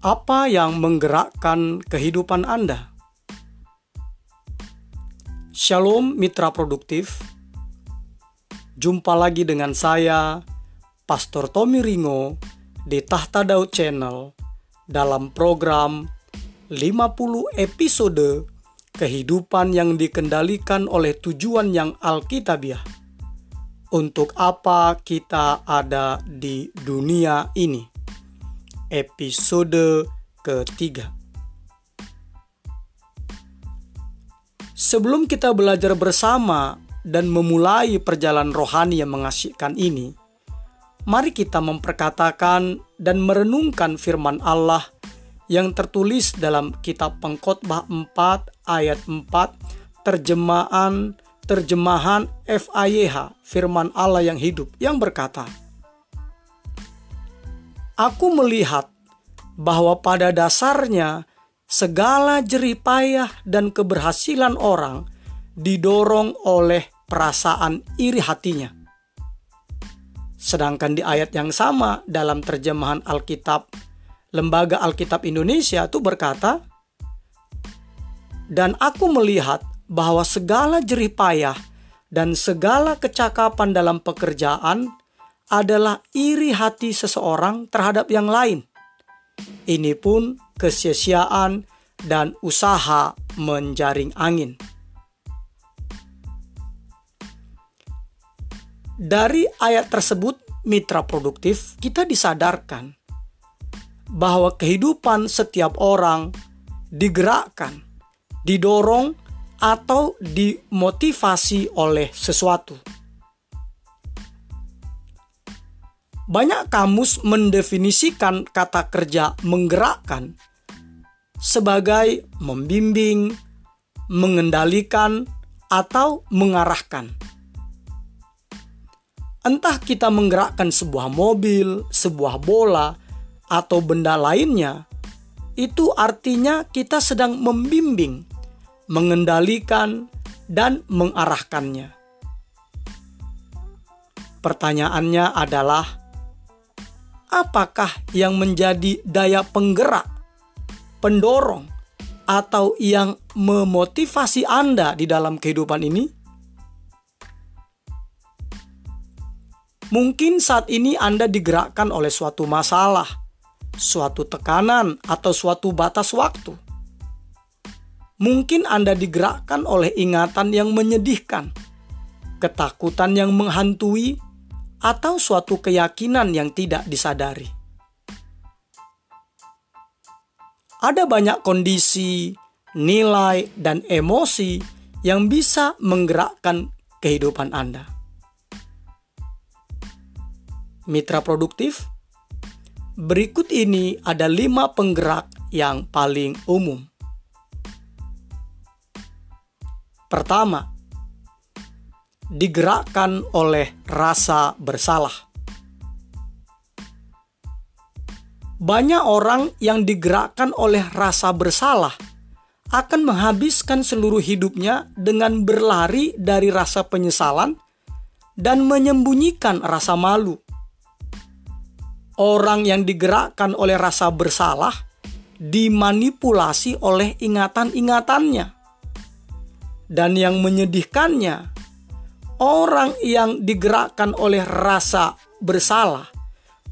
Apa yang menggerakkan kehidupan Anda? Shalom mitra produktif. Jumpa lagi dengan saya, Pastor Tommy Ringo di Tahta Daud Channel dalam program 50 episode kehidupan yang dikendalikan oleh tujuan yang alkitabiah. Untuk apa kita ada di dunia ini? Episode ketiga. Sebelum kita belajar bersama dan memulai perjalanan rohani yang mengasihkan ini, mari kita memperkatakan dan merenungkan firman Allah yang tertulis dalam kitab Pengkhotbah 4 ayat 4 terjemahan terjemahan FAYH firman Allah yang hidup yang berkata aku melihat bahwa pada dasarnya segala jeripayah dan keberhasilan orang didorong oleh perasaan iri hatinya. Sedangkan di ayat yang sama dalam terjemahan Alkitab Lembaga Alkitab Indonesia itu berkata, "Dan aku melihat bahwa segala jeripayah dan segala kecakapan dalam pekerjaan adalah iri hati seseorang terhadap yang lain. Ini pun kesia-siaan dan usaha menjaring angin. Dari ayat tersebut, mitra produktif, kita disadarkan bahwa kehidupan setiap orang digerakkan, didorong, atau dimotivasi oleh sesuatu Banyak kamus mendefinisikan kata kerja menggerakkan sebagai membimbing, mengendalikan, atau mengarahkan. Entah kita menggerakkan sebuah mobil, sebuah bola, atau benda lainnya, itu artinya kita sedang membimbing, mengendalikan, dan mengarahkannya. Pertanyaannya adalah, apakah yang menjadi daya penggerak, pendorong, atau yang memotivasi Anda di dalam kehidupan ini? Mungkin saat ini Anda digerakkan oleh suatu masalah, suatu tekanan, atau suatu batas waktu. Mungkin Anda digerakkan oleh ingatan yang menyedihkan, ketakutan yang menghantui, atau suatu keyakinan yang tidak disadari. Ada banyak kondisi, nilai, dan emosi yang bisa menggerakkan kehidupan Anda. Mitra produktif, berikut ini ada lima penggerak yang paling umum. Pertama, digerakkan oleh rasa bersalah. Banyak orang yang digerakkan oleh rasa bersalah akan menghabiskan seluruh hidupnya dengan berlari dari rasa penyesalan dan menyembunyikan rasa malu. Orang yang digerakkan oleh rasa bersalah dimanipulasi oleh ingatan-ingatannya, dan yang menyedihkannya orang yang digerakkan oleh rasa bersalah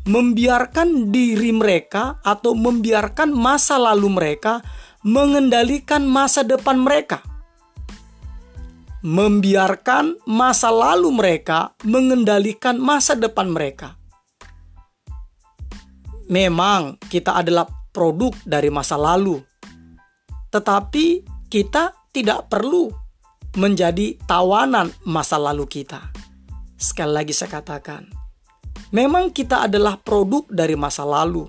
membiarkan diri mereka atau membiarkan masa lalu mereka mengendalikan masa depan mereka. Membiarkan masa lalu mereka mengendalikan masa depan mereka. Memang kita adalah produk dari masa lalu, tetapi kita tidak perlu menjadi tawanan masa lalu kita. Sekali lagi saya katakan, memang kita adalah produk dari masa lalu,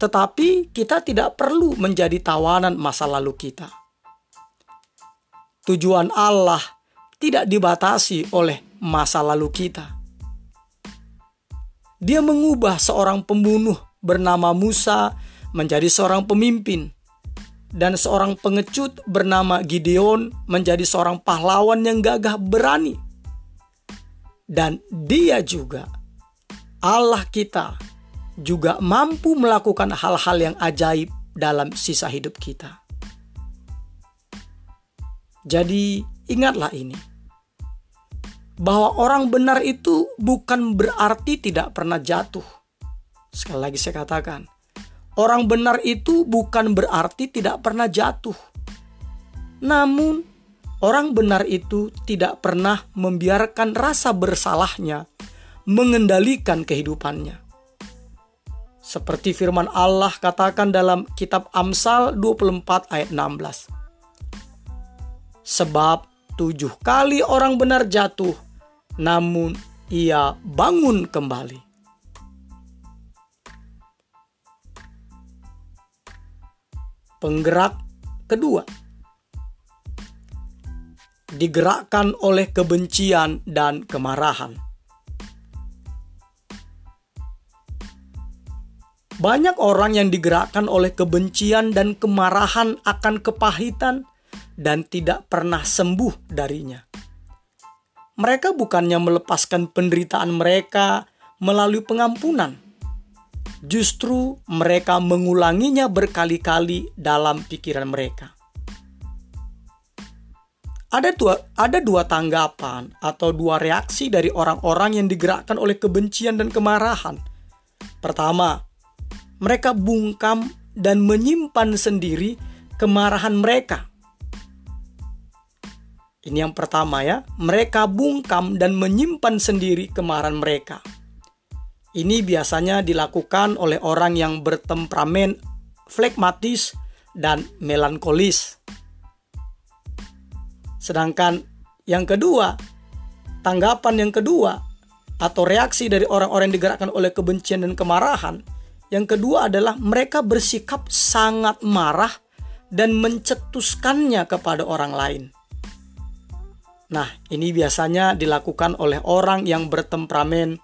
tetapi kita tidak perlu menjadi tawanan masa lalu kita. Tujuan Allah tidak dibatasi oleh masa lalu kita. Dia mengubah seorang pembunuh bernama Musa menjadi seorang pemimpin dan seorang pengecut bernama Gideon menjadi seorang pahlawan yang gagah berani. Dan dia juga Allah kita juga mampu melakukan hal-hal yang ajaib dalam sisa hidup kita. Jadi, ingatlah ini bahwa orang benar itu bukan berarti tidak pernah jatuh. Sekali lagi, saya katakan, orang benar itu bukan berarti tidak pernah jatuh. Namun, orang benar itu tidak pernah membiarkan rasa bersalahnya mengendalikan kehidupannya. Seperti firman Allah katakan dalam kitab Amsal 24 ayat 16. Sebab tujuh kali orang benar jatuh, namun ia bangun kembali. Penggerak kedua digerakkan oleh kebencian dan kemarahan. Banyak orang yang digerakkan oleh kebencian dan kemarahan akan kepahitan dan tidak pernah sembuh darinya. Mereka bukannya melepaskan penderitaan mereka melalui pengampunan, justru mereka mengulanginya berkali-kali dalam pikiran mereka. Ada dua, ada dua tanggapan atau dua reaksi dari orang-orang yang digerakkan oleh kebencian dan kemarahan. Pertama, mereka bungkam dan menyimpan sendiri kemarahan mereka. Ini yang pertama ya, mereka bungkam dan menyimpan sendiri kemarahan mereka. Ini biasanya dilakukan oleh orang yang bertemperamen flegmatis dan melankolis. Sedangkan yang kedua, tanggapan yang kedua atau reaksi dari orang-orang yang digerakkan oleh kebencian dan kemarahan yang kedua adalah mereka bersikap sangat marah dan mencetuskannya kepada orang lain. Nah, ini biasanya dilakukan oleh orang yang bertemperamen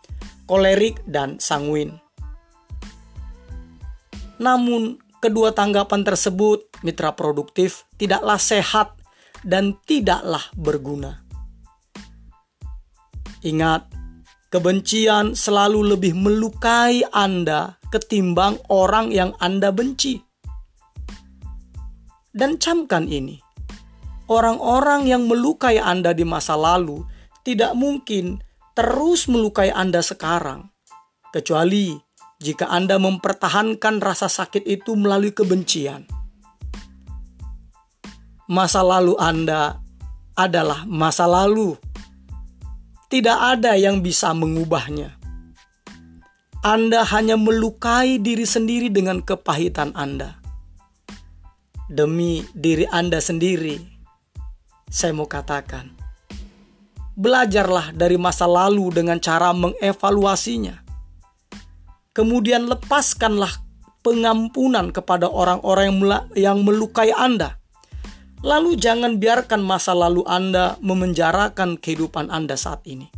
kolerik dan sanguin. Namun, kedua tanggapan tersebut, mitra produktif, tidaklah sehat dan tidaklah berguna. Ingat, kebencian selalu lebih melukai Anda ketimbang orang yang Anda benci. Dan camkan ini, orang-orang yang melukai Anda di masa lalu tidak mungkin terus melukai Anda sekarang, kecuali jika Anda mempertahankan rasa sakit itu melalui kebencian. Masa lalu Anda adalah masa lalu. Tidak ada yang bisa mengubahnya. Anda hanya melukai diri sendiri dengan kepahitan Anda. Demi diri Anda sendiri, saya mau katakan, belajarlah dari masa lalu dengan cara mengevaluasinya. Kemudian lepaskanlah pengampunan kepada orang-orang yang melukai Anda. Lalu jangan biarkan masa lalu Anda memenjarakan kehidupan Anda saat ini.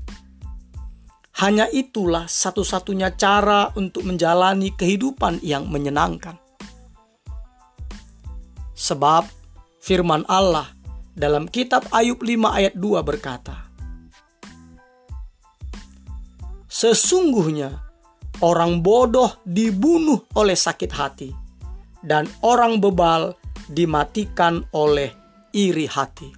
Hanya itulah satu-satunya cara untuk menjalani kehidupan yang menyenangkan. Sebab firman Allah dalam kitab Ayub 5 ayat 2 berkata, Sesungguhnya orang bodoh dibunuh oleh sakit hati dan orang bebal dimatikan oleh iri hati.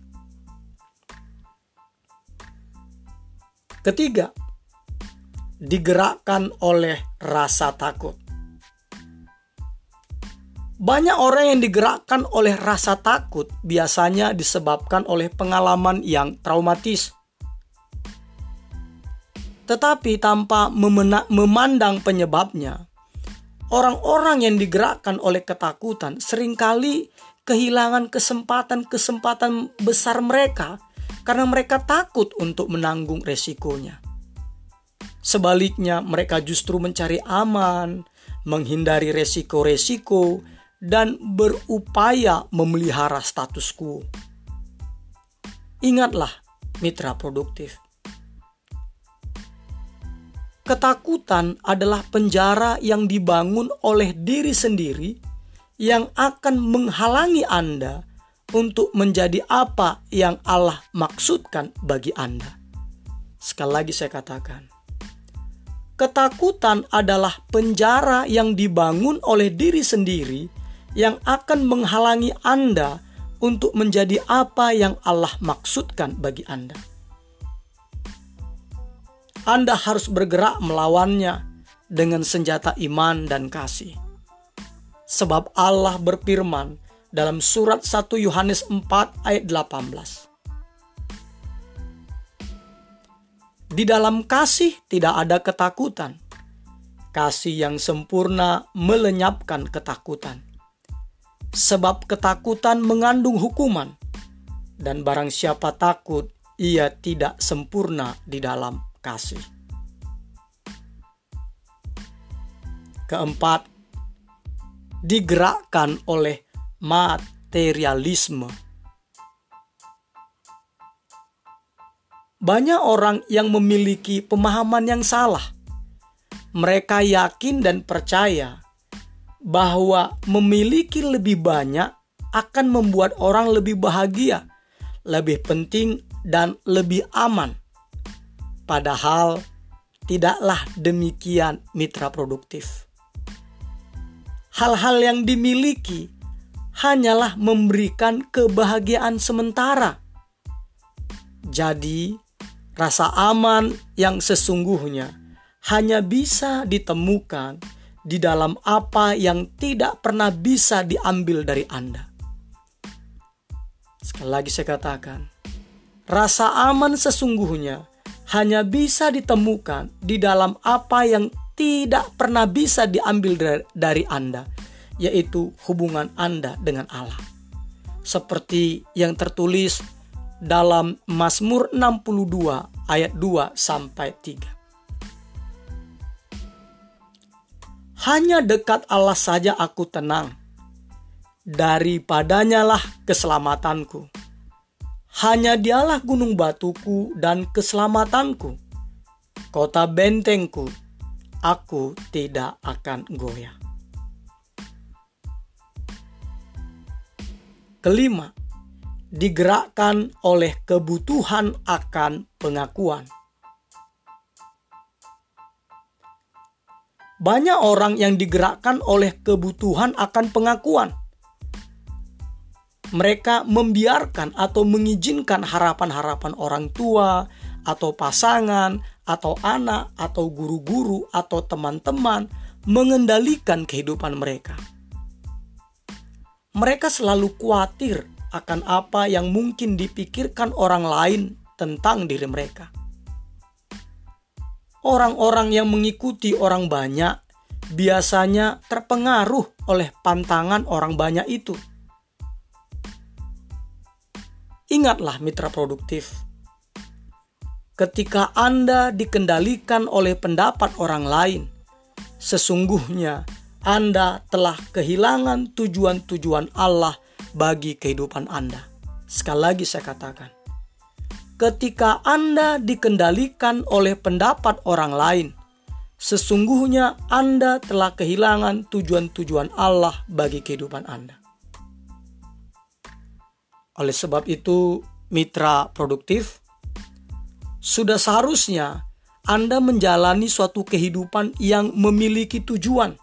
Ketiga, digerakkan oleh rasa takut. Banyak orang yang digerakkan oleh rasa takut biasanya disebabkan oleh pengalaman yang traumatis. Tetapi tanpa memandang penyebabnya, orang-orang yang digerakkan oleh ketakutan sering kali kehilangan kesempatan-kesempatan besar mereka karena mereka takut untuk menanggung resikonya. Sebaliknya, mereka justru mencari aman, menghindari resiko-resiko, dan berupaya memelihara status quo. Ingatlah, mitra produktif. Ketakutan adalah penjara yang dibangun oleh diri sendiri yang akan menghalangi Anda untuk menjadi apa yang Allah maksudkan bagi Anda. Sekali lagi, saya katakan, ketakutan adalah penjara yang dibangun oleh diri sendiri yang akan menghalangi Anda untuk menjadi apa yang Allah maksudkan bagi Anda. Anda harus bergerak melawannya dengan senjata iman dan kasih. Sebab Allah berfirman dalam surat 1 Yohanes 4 ayat 18. Di dalam kasih tidak ada ketakutan. Kasih yang sempurna melenyapkan ketakutan. Sebab ketakutan mengandung hukuman, dan barang siapa takut, ia tidak sempurna di dalam kasih. Keempat, digerakkan oleh materialisme. Banyak orang yang memiliki pemahaman yang salah. Mereka yakin dan percaya bahwa memiliki lebih banyak akan membuat orang lebih bahagia, lebih penting, dan lebih aman. Padahal tidaklah demikian mitra produktif. Hal-hal yang dimiliki hanyalah memberikan kebahagiaan sementara. Jadi, Rasa aman yang sesungguhnya hanya bisa ditemukan di dalam apa yang tidak pernah bisa diambil dari Anda. Sekali lagi saya katakan, rasa aman sesungguhnya hanya bisa ditemukan di dalam apa yang tidak pernah bisa diambil dari Anda, yaitu hubungan Anda dengan Allah. Seperti yang tertulis dalam Mazmur 62 ayat 2 sampai 3. Hanya dekat Allah saja aku tenang. Daripadanya lah keselamatanku. Hanya dialah gunung batuku dan keselamatanku. Kota bentengku, aku tidak akan goyah. Kelima, digerakkan oleh kebutuhan akan pengakuan. Banyak orang yang digerakkan oleh kebutuhan akan pengakuan. Mereka membiarkan atau mengizinkan harapan-harapan orang tua, atau pasangan, atau anak, atau guru-guru, atau teman-teman mengendalikan kehidupan mereka. Mereka selalu khawatir akan apa yang mungkin dipikirkan orang lain tentang diri mereka. Orang-orang yang mengikuti orang banyak biasanya terpengaruh oleh pantangan orang banyak itu. Ingatlah mitra produktif. Ketika Anda dikendalikan oleh pendapat orang lain, sesungguhnya Anda telah kehilangan tujuan-tujuan Allah bagi kehidupan Anda. Sekali lagi saya katakan, ketika Anda dikendalikan oleh pendapat orang lain, sesungguhnya Anda telah kehilangan tujuan-tujuan Allah bagi kehidupan Anda. Oleh sebab itu, mitra produktif, sudah seharusnya Anda menjalani suatu kehidupan yang memiliki tujuan,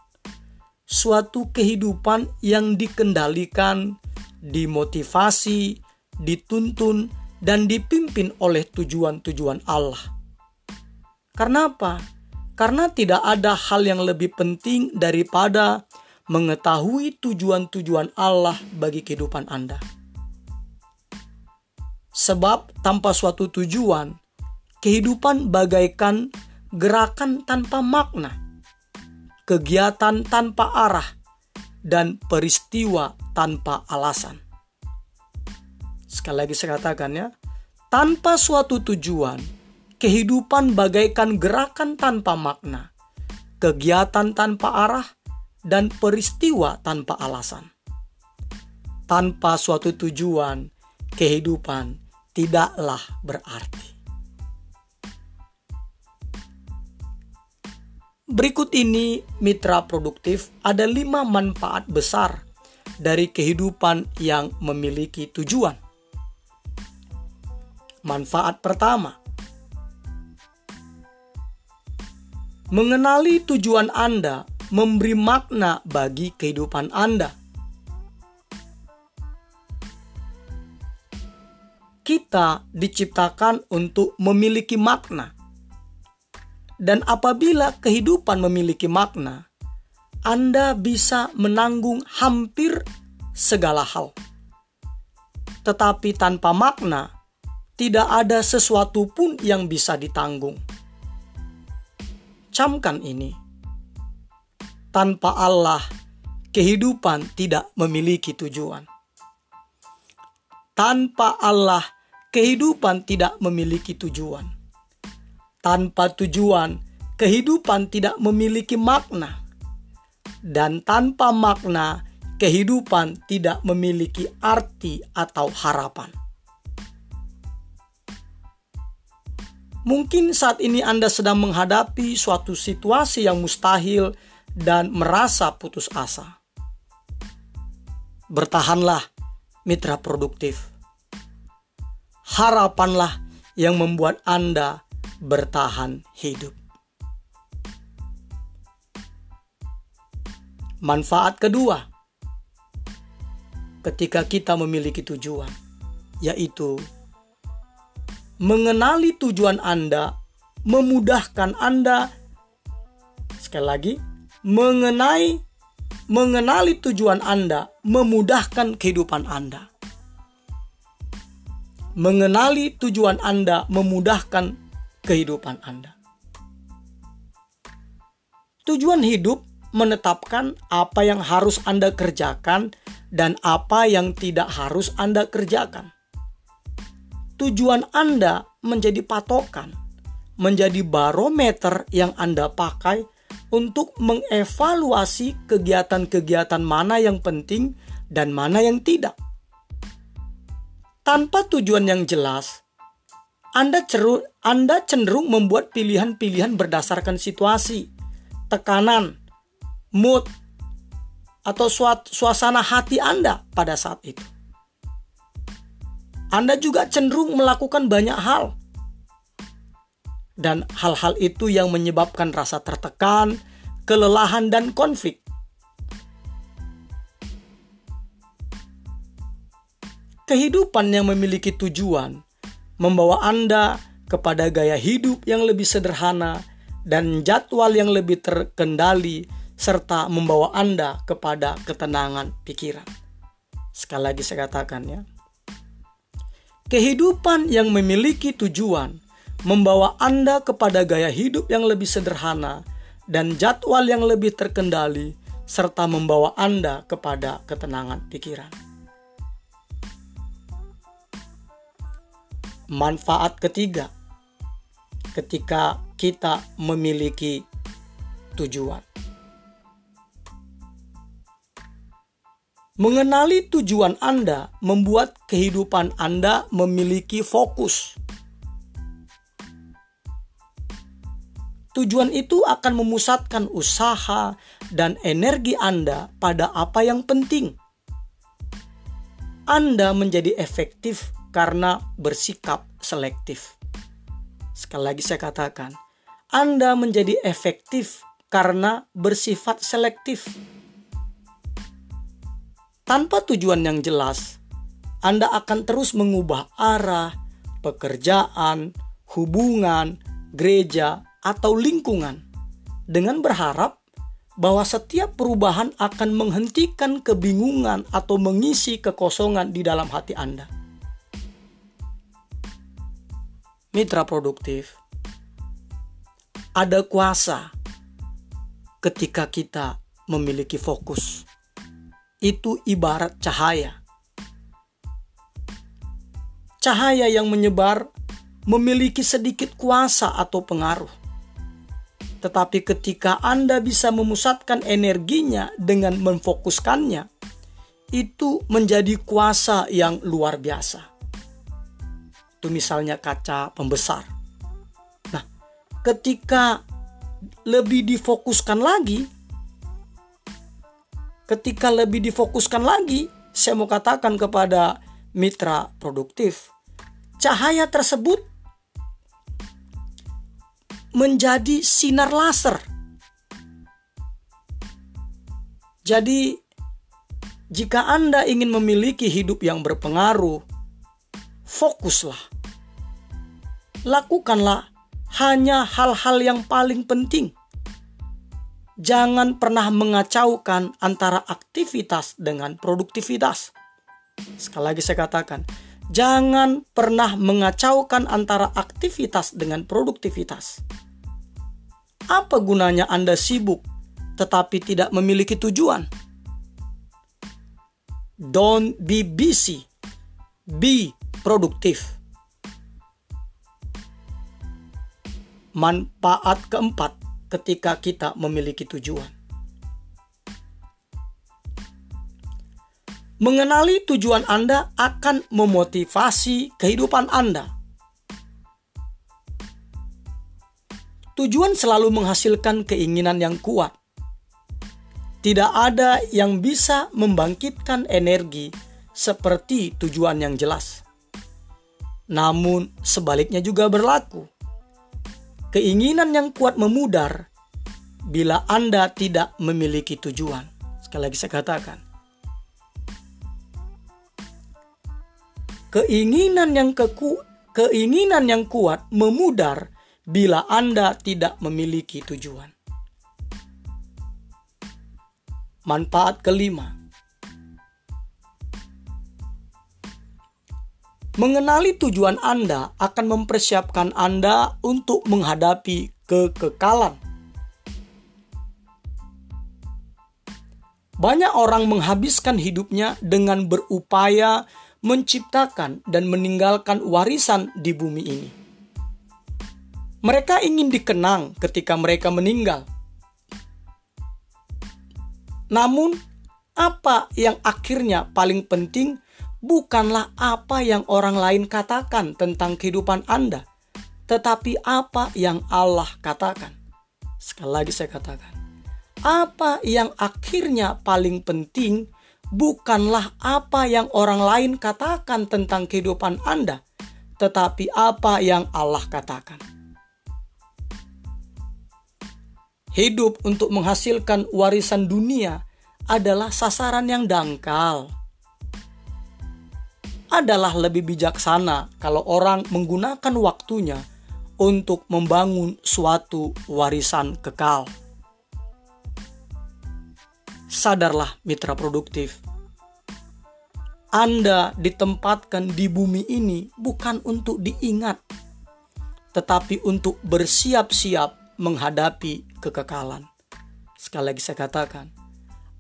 suatu kehidupan yang dikendalikan dimotivasi, dituntun, dan dipimpin oleh tujuan-tujuan Allah. Karena apa? Karena tidak ada hal yang lebih penting daripada mengetahui tujuan-tujuan Allah bagi kehidupan Anda. Sebab tanpa suatu tujuan, kehidupan bagaikan gerakan tanpa makna, kegiatan tanpa arah, dan peristiwa tanpa alasan. Sekali lagi saya katakan ya, tanpa suatu tujuan, kehidupan bagaikan gerakan tanpa makna, kegiatan tanpa arah, dan peristiwa tanpa alasan. Tanpa suatu tujuan, kehidupan tidaklah berarti. Berikut ini mitra produktif ada lima manfaat besar dari kehidupan yang memiliki tujuan. Manfaat pertama, Mengenali tujuan Anda memberi makna bagi kehidupan Anda. Kita diciptakan untuk memiliki makna, dan apabila kehidupan memiliki makna, Anda bisa menanggung hampir segala hal. Tetapi tanpa makna, tidak ada sesuatu pun yang bisa ditanggung. Camkan ini tanpa Allah, kehidupan tidak memiliki tujuan. Tanpa Allah, kehidupan tidak memiliki tujuan. Tanpa tujuan, kehidupan tidak memiliki makna. Dan tanpa makna, kehidupan tidak memiliki arti atau harapan. Mungkin saat ini Anda sedang menghadapi suatu situasi yang mustahil dan merasa putus asa. Bertahanlah, mitra produktif. Harapanlah yang membuat Anda bertahan hidup. Manfaat kedua, ketika kita memiliki tujuan, yaitu mengenali tujuan Anda, memudahkan Anda. Sekali lagi, mengenai mengenali tujuan Anda memudahkan kehidupan Anda. Mengenali tujuan Anda memudahkan kehidupan Anda. Tujuan hidup menetapkan apa yang harus Anda kerjakan dan apa yang tidak harus Anda kerjakan. Tujuan Anda menjadi patokan, menjadi barometer yang Anda pakai untuk mengevaluasi kegiatan-kegiatan mana yang penting dan mana yang tidak. Tanpa tujuan yang jelas, Anda, ceru, Anda cenderung membuat pilihan-pilihan berdasarkan situasi, tekanan, mood, atau suasana hati Anda pada saat itu. Anda juga cenderung melakukan banyak hal dan hal-hal itu yang menyebabkan rasa tertekan, kelelahan, dan konflik. Kehidupan yang memiliki tujuan membawa Anda kepada gaya hidup yang lebih sederhana dan jadwal yang lebih terkendali, serta membawa Anda kepada ketenangan pikiran. Sekali lagi, saya katakan, ya, kehidupan yang memiliki tujuan membawa Anda kepada gaya hidup yang lebih sederhana dan jadwal yang lebih terkendali, serta membawa Anda kepada ketenangan pikiran. Manfaat ketiga, ketika kita memiliki tujuan, mengenali tujuan Anda membuat kehidupan Anda memiliki fokus Tujuan itu akan memusatkan usaha dan energi Anda pada apa yang penting. Anda menjadi efektif karena bersikap selektif. Sekali lagi saya katakan, Anda menjadi efektif karena bersifat selektif. Tanpa tujuan yang jelas, Anda akan terus mengubah arah, pekerjaan, hubungan, gereja, atau lingkungan dengan berharap bahwa setiap perubahan akan menghentikan kebingungan atau mengisi kekosongan di dalam hati Anda. Mitra produktif, ada kuasa ketika kita memiliki fokus. Itu ibarat cahaya. Cahaya yang menyebar memiliki sedikit kuasa atau pengaruh tetapi ketika Anda bisa memusatkan energinya dengan memfokuskannya, itu menjadi kuasa yang luar biasa. Itu misalnya kaca pembesar. Nah, ketika lebih difokuskan lagi, ketika lebih difokuskan lagi, saya mau katakan kepada mitra produktif, cahaya tersebut menjadi sinar laser. Jadi, jika Anda ingin memiliki hidup yang berpengaruh, fokuslah. Lakukanlah hanya hal-hal yang paling penting. Jangan pernah mengacaukan antara aktivitas dengan produktivitas. Sekali lagi saya katakan, jangan pernah mengacaukan antara aktivitas dengan produktivitas. Apa gunanya Anda sibuk tetapi tidak memiliki tujuan? Don't be busy, be produktif. Manfaat keempat ketika kita memiliki tujuan. Mengenali tujuan Anda akan memotivasi kehidupan Anda. Tujuan selalu menghasilkan keinginan yang kuat. Tidak ada yang bisa membangkitkan energi seperti tujuan yang jelas. Namun, sebaliknya juga berlaku. Keinginan yang kuat memudar bila Anda tidak memiliki tujuan. Sekali lagi saya katakan, Keinginan yang keku, keinginan yang kuat memudar bila Anda tidak memiliki tujuan. Manfaat kelima. Mengenali tujuan Anda akan mempersiapkan Anda untuk menghadapi kekekalan. Banyak orang menghabiskan hidupnya dengan berupaya menciptakan dan meninggalkan warisan di bumi ini. Mereka ingin dikenang ketika mereka meninggal. Namun, apa yang akhirnya paling penting bukanlah apa yang orang lain katakan tentang kehidupan Anda, tetapi apa yang Allah katakan. Sekali lagi, saya katakan, apa yang akhirnya paling penting bukanlah apa yang orang lain katakan tentang kehidupan Anda, tetapi apa yang Allah katakan. Hidup untuk menghasilkan warisan dunia adalah sasaran yang dangkal. Adalah lebih bijaksana kalau orang menggunakan waktunya untuk membangun suatu warisan kekal sadarlah mitra produktif. Anda ditempatkan di bumi ini bukan untuk diingat, tetapi untuk bersiap-siap menghadapi kekekalan. Sekali lagi saya katakan,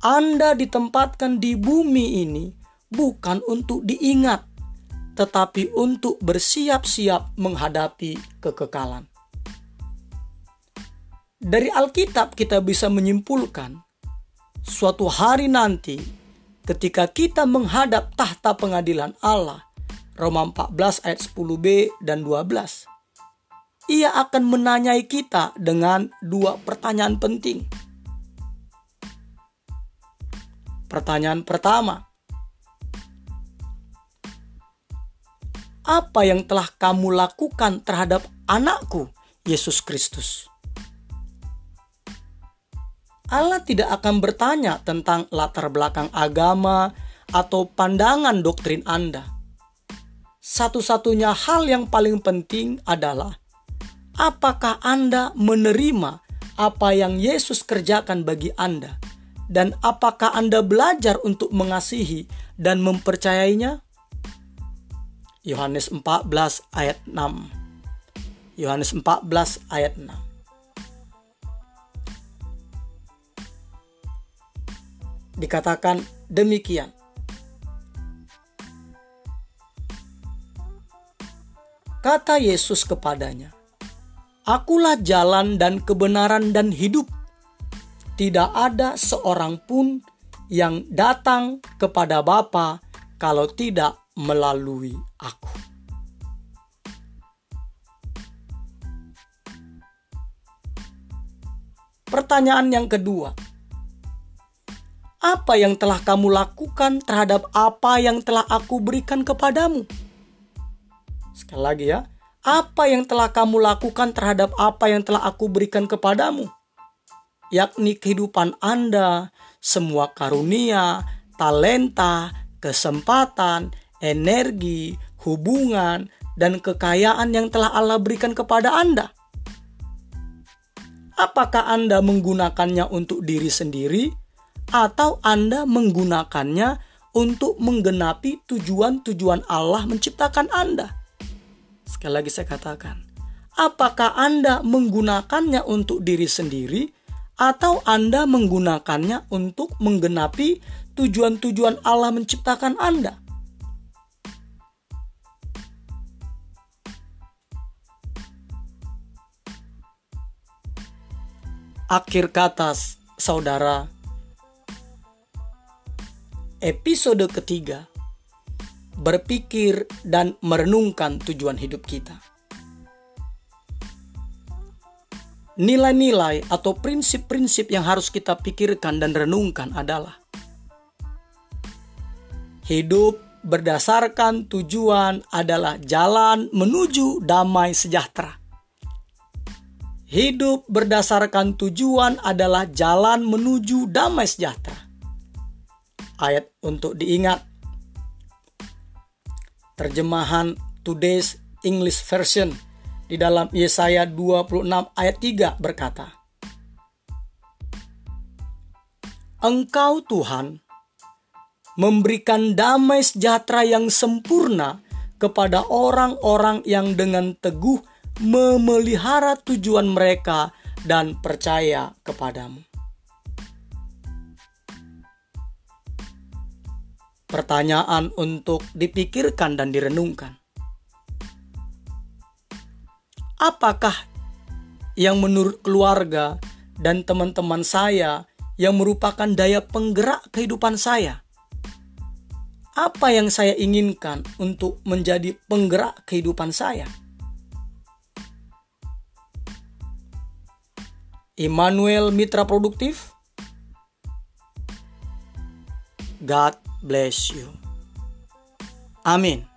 Anda ditempatkan di bumi ini bukan untuk diingat, tetapi untuk bersiap-siap menghadapi kekekalan. Dari Alkitab kita bisa menyimpulkan suatu hari nanti ketika kita menghadap tahta pengadilan Allah Roma 14 ayat 10b dan 12 ia akan menanyai kita dengan dua pertanyaan penting. Pertanyaan pertama, apa yang telah kamu lakukan terhadap anakku, Yesus Kristus? Allah tidak akan bertanya tentang latar belakang agama atau pandangan doktrin Anda. Satu-satunya hal yang paling penting adalah apakah Anda menerima apa yang Yesus kerjakan bagi Anda dan apakah Anda belajar untuk mengasihi dan mempercayainya? Yohanes 14 ayat 6. Yohanes 14 ayat 6. dikatakan demikian. Kata Yesus kepadanya, "Akulah jalan dan kebenaran dan hidup. Tidak ada seorang pun yang datang kepada Bapa kalau tidak melalui Aku." Pertanyaan yang kedua, apa yang telah kamu lakukan terhadap apa yang telah aku berikan kepadamu? Sekali lagi ya, apa yang telah kamu lakukan terhadap apa yang telah aku berikan kepadamu? Yakni kehidupan Anda, semua karunia, talenta, kesempatan, energi, hubungan, dan kekayaan yang telah Allah berikan kepada Anda. Apakah Anda menggunakannya untuk diri sendiri, atau Anda menggunakannya untuk menggenapi tujuan-tujuan Allah menciptakan Anda? Sekali lagi saya katakan, apakah Anda menggunakannya untuk diri sendiri atau Anda menggunakannya untuk menggenapi tujuan-tujuan Allah menciptakan Anda? Akhir kata, saudara, episode ketiga berpikir dan merenungkan tujuan hidup kita. Nilai-nilai atau prinsip-prinsip yang harus kita pikirkan dan renungkan adalah hidup berdasarkan tujuan adalah jalan menuju damai sejahtera. Hidup berdasarkan tujuan adalah jalan menuju damai sejahtera. Ayat untuk diingat terjemahan Today's English Version di dalam Yesaya 26 ayat 3 berkata, Engkau Tuhan memberikan damai sejahtera yang sempurna kepada orang-orang yang dengan teguh memelihara tujuan mereka dan percaya kepadamu. pertanyaan untuk dipikirkan dan direnungkan. Apakah yang menurut keluarga dan teman-teman saya yang merupakan daya penggerak kehidupan saya? Apa yang saya inginkan untuk menjadi penggerak kehidupan saya? Immanuel Mitra Produktif God bless you. Amin.